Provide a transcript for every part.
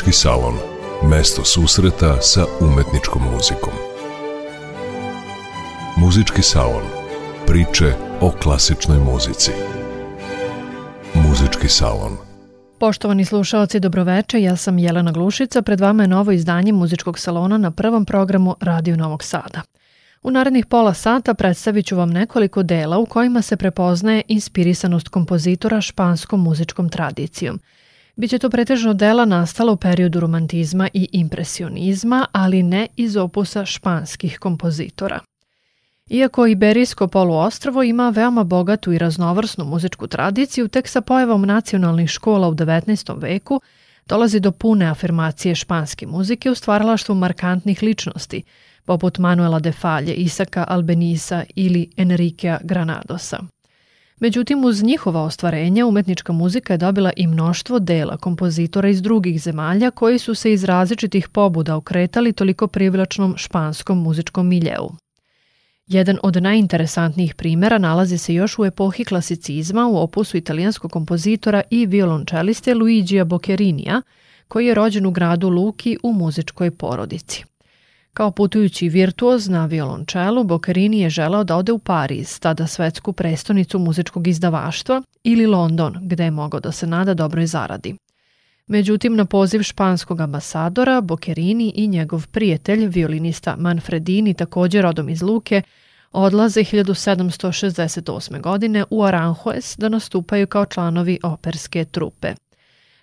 Muzički salon. Mesto susreta sa umetničkom muzikom. Muzički salon. Priče o klasičnoj muzici. Muzički salon. Poštovani slušalci, dobroveče, ja sam Jelena Glušica, pred vama je novo izdanje muzičkog salona na prvom programu Radio Novog Sada. U narednih pola sata predstavit ću vam nekoliko dela u kojima se prepoznaje inspirisanost kompozitora španskom muzičkom tradicijom. Biće to pretežno dela nastala u periodu romantizma i impresionizma, ali ne iz opusa španskih kompozitora. Iako Iberijsko poluostrvo ima veoma bogatu i raznovrsnu muzičku tradiciju, tek sa pojavom nacionalnih škola u 19. veku dolazi do pune afirmacije španske muzike u stvaralaštvu markantnih ličnosti – poput Manuela de Falje, Isaka Albenisa ili Enriquea Granadosa. Međutim, uz njihova ostvarenja umetnička muzika je dobila i mnoštvo dela kompozitora iz drugih zemalja koji su se iz različitih pobuda okretali toliko privlačnom španskom muzičkom miljeu. Jedan od najinteresantnijih primera nalazi se još u epohi klasicizma u opusu italijanskog kompozitora i violončeliste Luigija Boccerinija, koji je rođen u gradu Luki u muzičkoj porodici. Kao putujući virtuoz na violončelu, Boccherini je želeo da ode u Pariz, tada svetsku prestonicu muzičkog izdavaštva, ili London, gde je mogao da se nada dobroj zaradi. Međutim, na poziv španskog ambasadora, Boccherini i njegov prijatelj, violinista Manfredini, također rodom iz Luke, odlaze 1768. godine u Aranjuez da nastupaju kao članovi operske trupe.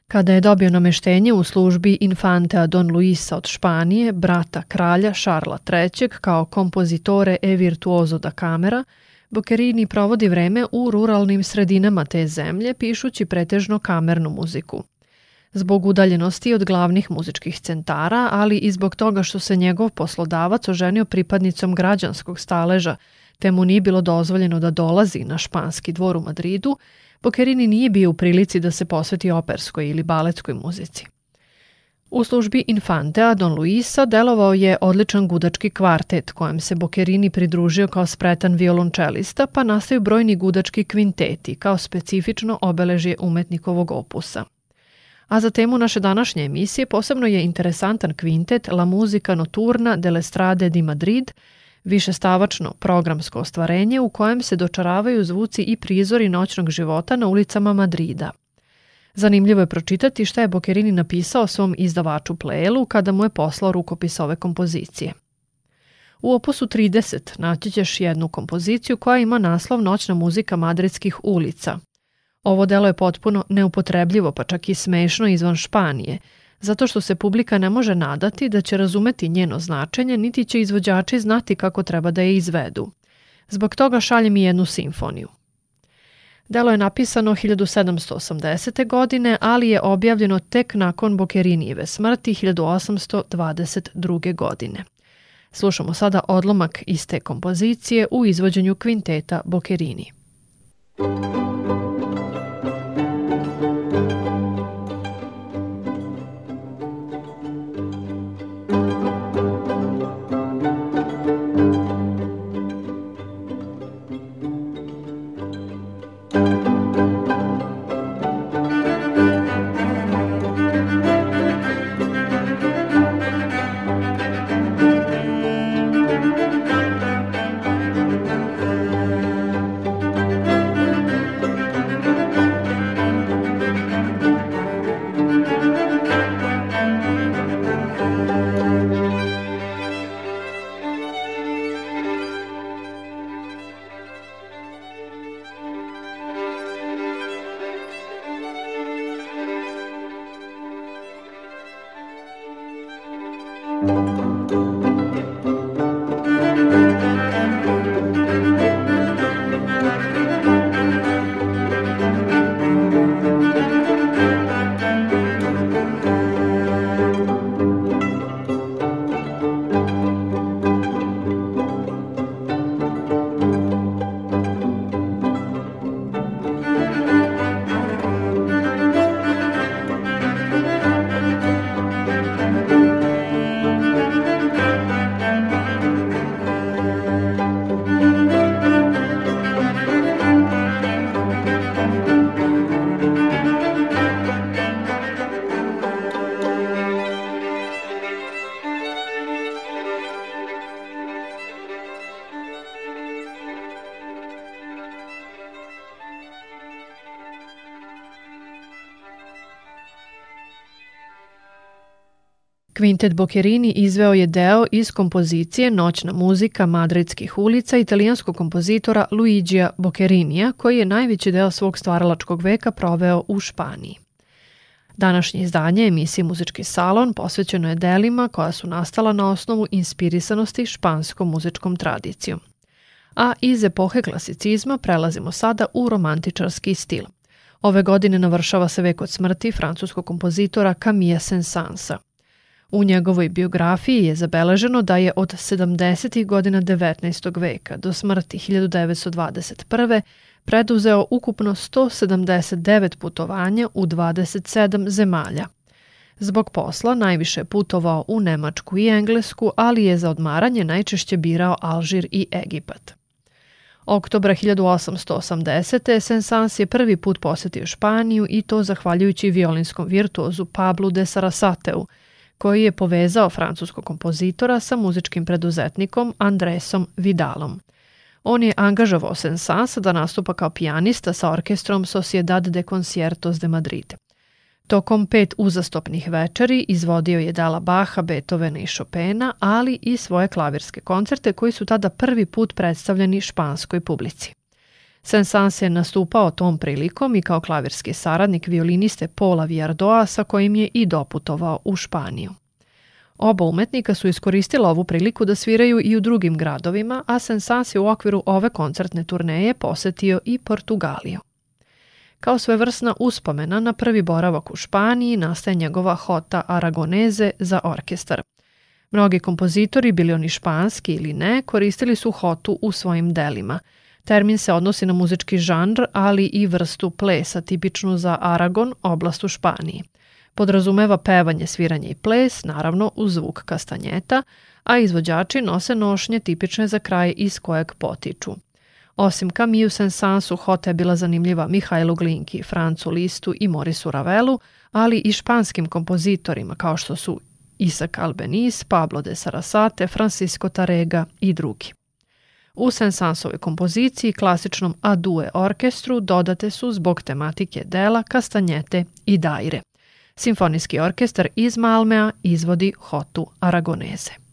Kada je dobio nameštenje u službi Infantea Don Luisa od Španije, brata kralja Šarla III, kao kompozitore e virtuozo da kamera, Boccherini provodi vreme u ruralnim sredinama te zemlje, pišući pretežno kamernu muziku. Zbog udaljenosti od glavnih muzičkih centara, ali i zbog toga što se njegov poslodavac oženio pripadnicom građanskog staleža, te mu nije bilo dozvoljeno da dolazi na španski dvor u Madridu, Boccherini nije bio u prilici da se posveti operskoj ili baletskoj muzici. U službi Infantea Don Luisa delovao je odličan gudački kvartet kojem se Boccherini pridružio kao spretan violončelista, pa nastaju brojni gudački kvinteti kao specifično obeležje umetnikovog opusa. A za temu naše današnje emisije posebno je interesantan kvintet La Musica Noturna de l'Estrade di Madrid – višestavačno programsko ostvarenje u kojem se dočaravaju zvuci i prizori noćnog života na ulicama Madrida. Zanimljivo je pročitati šta je Bokerini napisao svom izdavaču Plelu kada mu je poslao rukopis ove kompozicije. U opusu 30 naći ćeš jednu kompoziciju koja ima naslov Noćna muzika madridskih ulica. Ovo delo je potpuno neupotrebljivo, pa čak i smešno izvan Španije – zato što se publika ne može nadati da će razumeti njeno značenje, niti će izvođači znati kako treba da je izvedu. Zbog toga šaljem i jednu simfoniju. Delo je napisano 1780. godine, ali je objavljeno tek nakon Bokerijnijeve smrti 1822. godine. Slušamo sada odlomak iz te kompozicije u izvođenju kvinteta Bokerini. Muzika Kvintet Boccherini izveo je deo iz kompozicije Noćna muzika madridskih ulica italijanskog kompozitora Luigija Boccherinija, koji je najveći deo svog stvaralačkog veka proveo u Španiji. Današnje izdanje emisije Muzički salon posvećeno je delima koja su nastala na osnovu inspirisanosti španskom muzičkom tradicijom. A iz epohe klasicizma prelazimo sada u romantičarski stil. Ove godine navršava se vek od smrti francuskog kompozitora Camille Saint-Sansa. U njegovoj biografiji je zabeleženo da je od 70. godina 19. veka do smrti 1921. preduzeo ukupno 179 putovanja u 27 zemalja. Zbog posla najviše putovao u Nemačku i Englesku, ali je za odmaranje najčešće birao Alžir i Egipat. Oktobra 1880. Sensans je prvi put posetio Španiju i to zahvaljujući violinskom virtuozu Pablu de Sarasateu – koji je povezao francuskog kompozitora sa muzičkim preduzetnikom Andresom Vidalom. On je angažovao Sensas da nastupa kao pijanista sa orkestrom Sociedad de Conciertos de Madrid. Tokom pet uzastopnih večeri izvodio je dela Baha, Beethovena i Chopina, ali i svoje klavirske koncerte koji su tada prvi put predstavljeni španskoj publici. Saint-Saëns je nastupao tom prilikom i kao klavirski saradnik violiniste Paula Viardoa sa kojim je i doputovao u Španiju. Oba umetnika su iskoristila ovu priliku da sviraju i u drugim gradovima, a Sensas je u okviru ove koncertne turneje posetio i Portugaliju. Kao svevrsna uspomena na prvi boravak u Španiji nastaje njegova hota Aragoneze za orkestar. Mnogi kompozitori, bili oni španski ili ne, koristili su hotu u svojim delima – Termin se odnosi na muzički žanr, ali i vrstu plesa, tipičnu za Aragon, oblast u Španiji. Podrazumeva pevanje, sviranje i ples, naravno uz zvuk kastanjeta, a izvođači nose nošnje tipične za kraj iz kojeg potiču. Osim Camille Saint-Sansu, Hota je bila zanimljiva Mihajlu Glinki, Francu Listu i Morisu Ravelu, ali i španskim kompozitorima kao što su Isaac Albeniz, Pablo de Sarasate, Francisco Tarega i drugi. U Sensansovoj kompoziciji klasičnom A-due orkestru dodate su zbog tematike dela kastanjete i daire. Simfonijski orkestar iz Malmea izvodi Hotu Aragoneze.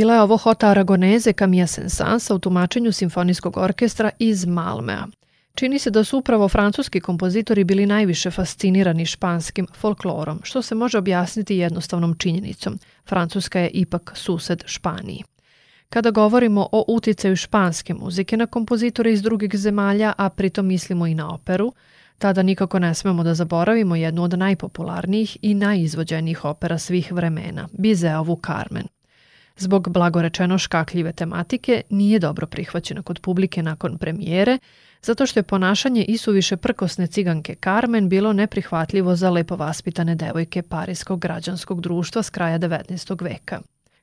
Bila je ovo Hota Aragoneze Camilla Sensansa u tumačenju simfonijskog orkestra iz Malmea. Čini se da su upravo francuski kompozitori bili najviše fascinirani španskim folklorom, što se može objasniti jednostavnom činjenicom. Francuska je ipak sused Španiji. Kada govorimo o uticaju španske muzike na kompozitore iz drugih zemalja, a pritom mislimo i na operu, tada nikako ne smemo da zaboravimo jednu od najpopularnijih i najizvođenijih opera svih vremena, Bizeovu Carmen. Zbog blagorečeno škakljive tematike nije dobro prihvaćena kod publike nakon premijere, zato što je ponašanje isuviše prkosne ciganke Carmen bilo neprihvatljivo za lepo vaspitane devojke Parijskog građanskog društva s kraja 19. veka.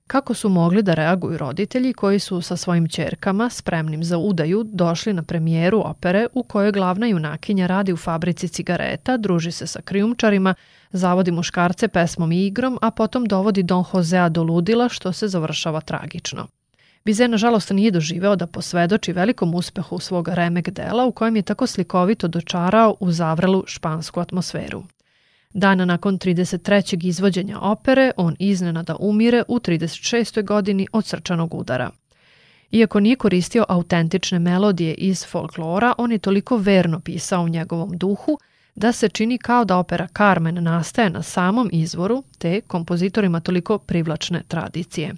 Kako su mogli da reaguju roditelji koji su sa svojim čerkama, spremnim za udaju, došli na premijeru opere u kojoj glavna junakinja radi u fabrici cigareta, druži se sa krijumčarima, zavodi muškarce pesmom i igrom, a potom dovodi Don Josea do ludila što se završava tragično. Bize nažalost nije doživeo da posvedoči velikom uspehu svog remek dela u kojem je tako slikovito dočarao u zavrelu špansku atmosferu. Dana nakon 33. izvođenja opere, on iznenada umire u 36. godini od srčanog udara. Iako nije koristio autentične melodije iz folklora, on je toliko verno pisao u njegovom duhu da se čini kao da opera Carmen nastaje na samom izvoru te kompozitorima toliko privlačne tradicije.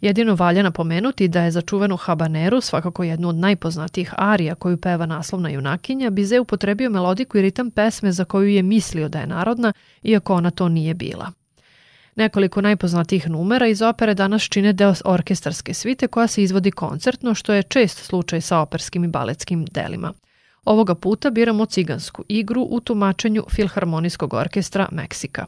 Jedino valja napomenuti da je za čuvenu habaneru, svakako jednu od najpoznatijih arija koju peva naslovna junakinja, Bize upotrebio melodiku i ritam pesme za koju je mislio da je narodna, iako ona to nije bila. Nekoliko najpoznatijih numera iz opere danas čine deo orkestarske svite koja se izvodi koncertno, što je čest slučaj sa operskim i baletskim delima. Ovoga puta biramo cigansku igru u tumačenju Filharmonijskog orkestra Meksika.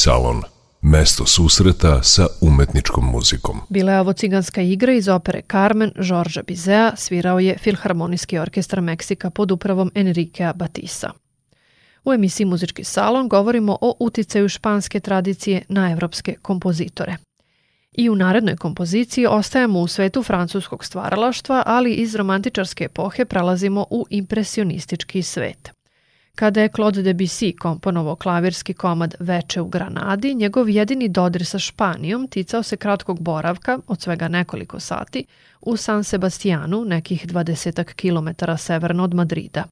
Salon. Mesto susreta sa umetničkom muzikom. Bila je ovo ciganska igra iz opere Carmen Žorža Bizea, svirao je Filharmonijski orkestar Meksika pod upravom Enriquea Batisa. U emisiji Muzički salon govorimo o uticaju španske tradicije na evropske kompozitore. I u narednoj kompoziciji ostajemo u svetu francuskog stvaralaštva, ali iz romantičarske epohe prelazimo u impresionistički svet. Kada je Claude Debussy komponovao klavirski komad Veče u Granadi, njegov jedini dodir sa Španijom ticao se kratkog boravka, od svega nekoliko sati, u San Sebastianu, nekih 20 km severno od Madrida.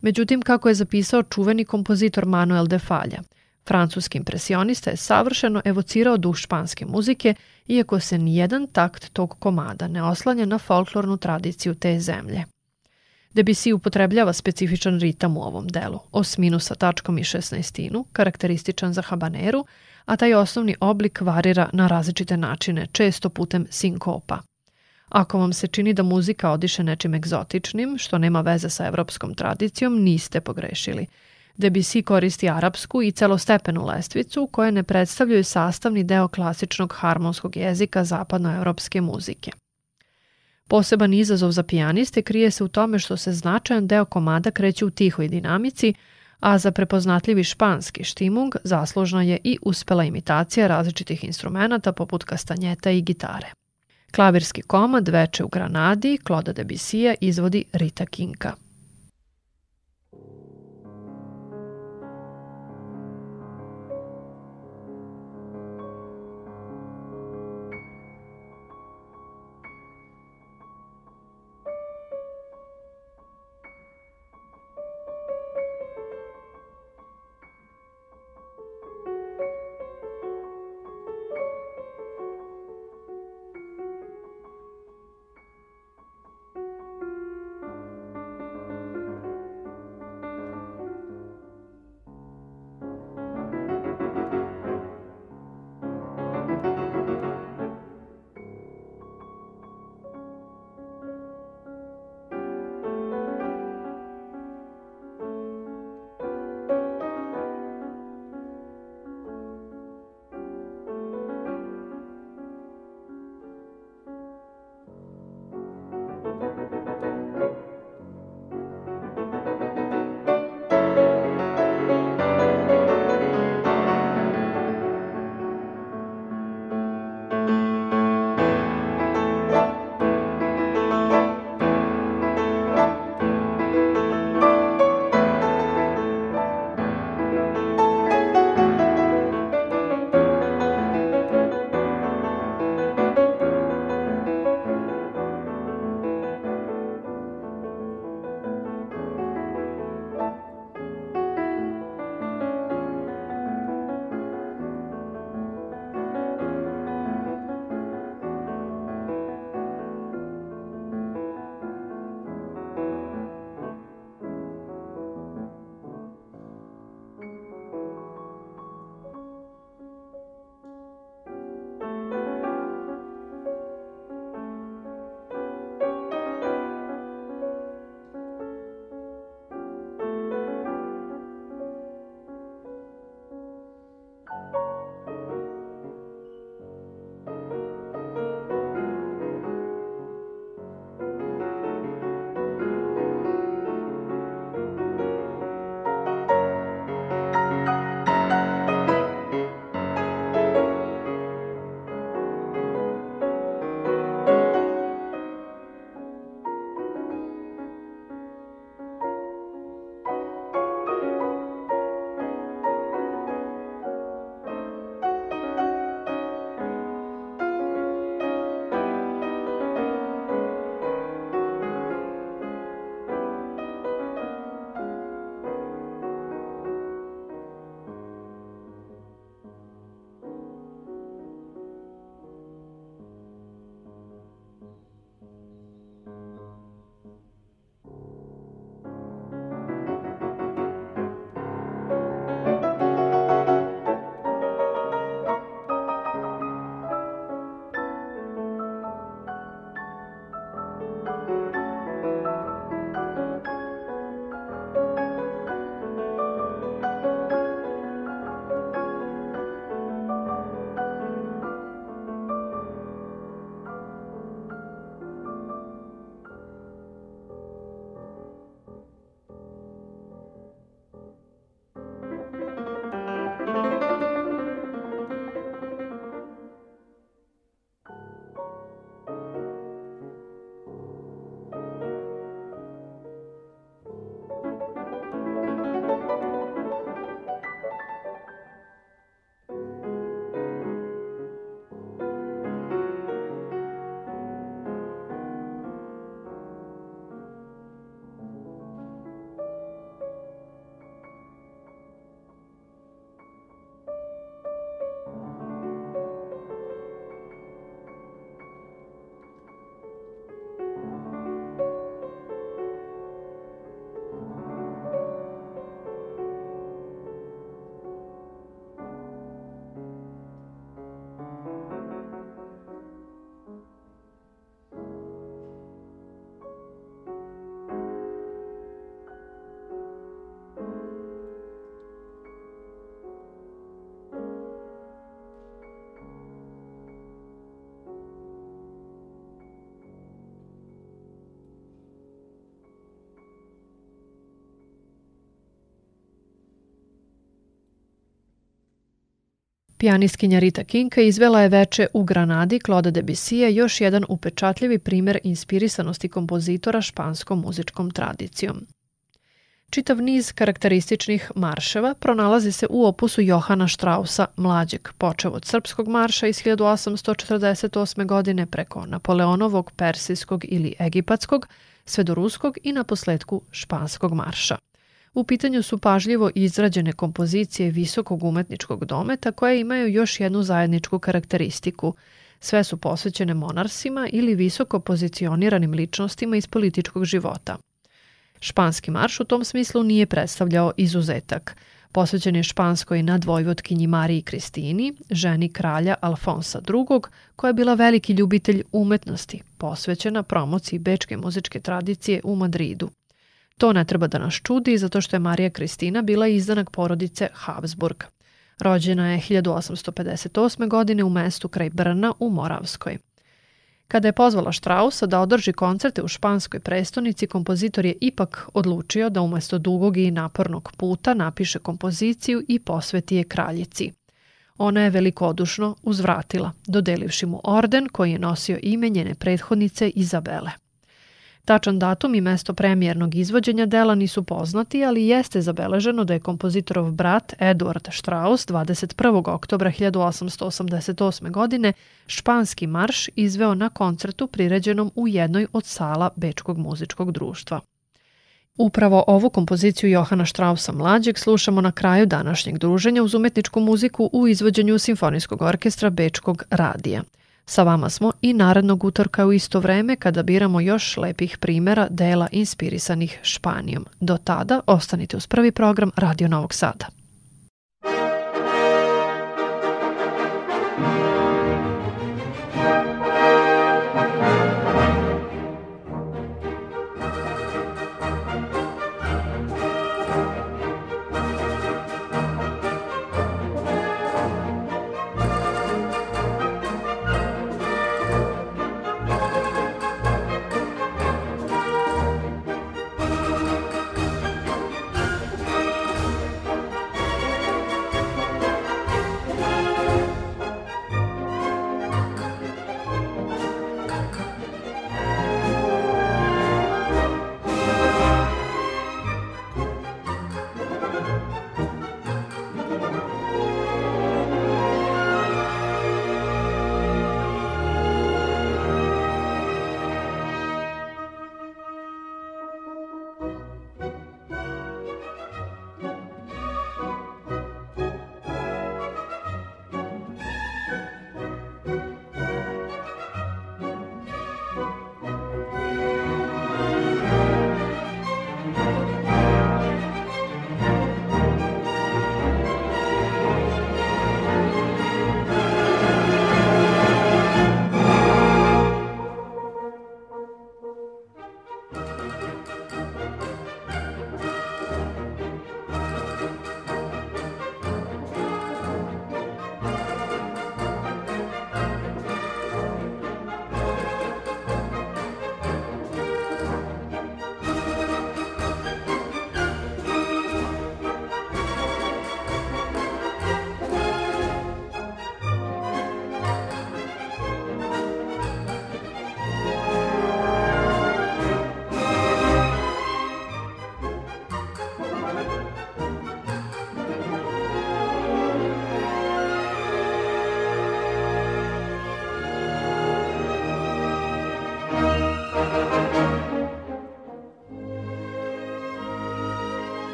Međutim, kako je zapisao čuveni kompozitor Manuel de Falja, francuski impresionista je savršeno evocirao duh španske muzike, iako se nijedan takt tog komada ne oslanja na folklornu tradiciju te zemlje. Debussy upotrebljava specifičan ritam u ovom delu, osminu sa tačkom i šestnaestinu, karakterističan za habaneru, a taj osnovni oblik varira na različite načine, često putem sinkopa. Ako vam se čini da muzika odiše nečim egzotičnim, što nema veze sa evropskom tradicijom, niste pogrešili. Debussy koristi arapsku i celostepenu lestvicu koje ne predstavljaju sastavni deo klasičnog harmonskog jezika zapadnoevropske muzike. Poseban izazov za pijaniste krije se u tome što se značajan deo komada kreće u tihoj dinamici, a za prepoznatljivi španski štimung zaslužna je i uspela imitacija različitih instrumenta poput kastanjeta i gitare. Klavirski komad Veče u Granadi Kloda Debussija izvodi Rita Kinka. Pijanistkinja Rita Kinka izvela je veče u Granadi Claude Debussy, još jedan upečatljivi primer inspirisanosti kompozitora španskom muzičkom tradicijom. Čitav niz karakterističnih marševa pronalazi se u opusu Johana Strausa mlađeg, počeo od srpskog marša iz 1848. godine preko Napoleonovog, persijskog ili egipatskog, sve do ruskog i na posledku španskog marša. U pitanju su pažljivo izrađene kompozicije visokog umetničkog dometa koje imaju još jednu zajedničku karakteristiku. Sve su posvećene monarsima ili visoko pozicioniranim ličnostima iz političkog života. Španski marš u tom smislu nije predstavljao izuzetak. Posvećen je španskoj nadvojvotkinji Mariji Kristini, ženi kralja Alfonsa II, koja je bila veliki ljubitelj umetnosti, posvećena promociji bečke muzičke tradicije u Madridu. To ne treba da nas čudi zato što je Marija Kristina bila izdanak porodice Habsburg. Rođena je 1858. godine u mestu kraj Brna u Moravskoj. Kada je pozvala Strausa da održi koncerte u španskoj prestonici, kompozitor je ipak odlučio da umesto dugog i napornog puta napiše kompoziciju i posveti je kraljici. Ona je velikodušno uzvratila, dodelivši mu orden koji je nosio ime njene prethodnice Izabele. Tačan datum i mesto premijernog izvođenja dela nisu poznati, ali jeste zabeleženo da je kompozitorov brat Eduard Strauss 21. oktobra 1888. godine španski marš izveo na koncertu priređenom u jednoj od sala Bečkog muzičkog društva. Upravo ovu kompoziciju Johana Strausa mlađeg slušamo na kraju današnjeg druženja uz umetničku muziku u izvođenju Simfonijskog orkestra Bečkog radija – Sa vama smo i narednog utorka u isto vreme kada biramo još lepih primera dela inspirisanih Španijom. Do tada ostanite uz prvi program Radio Novog Sada.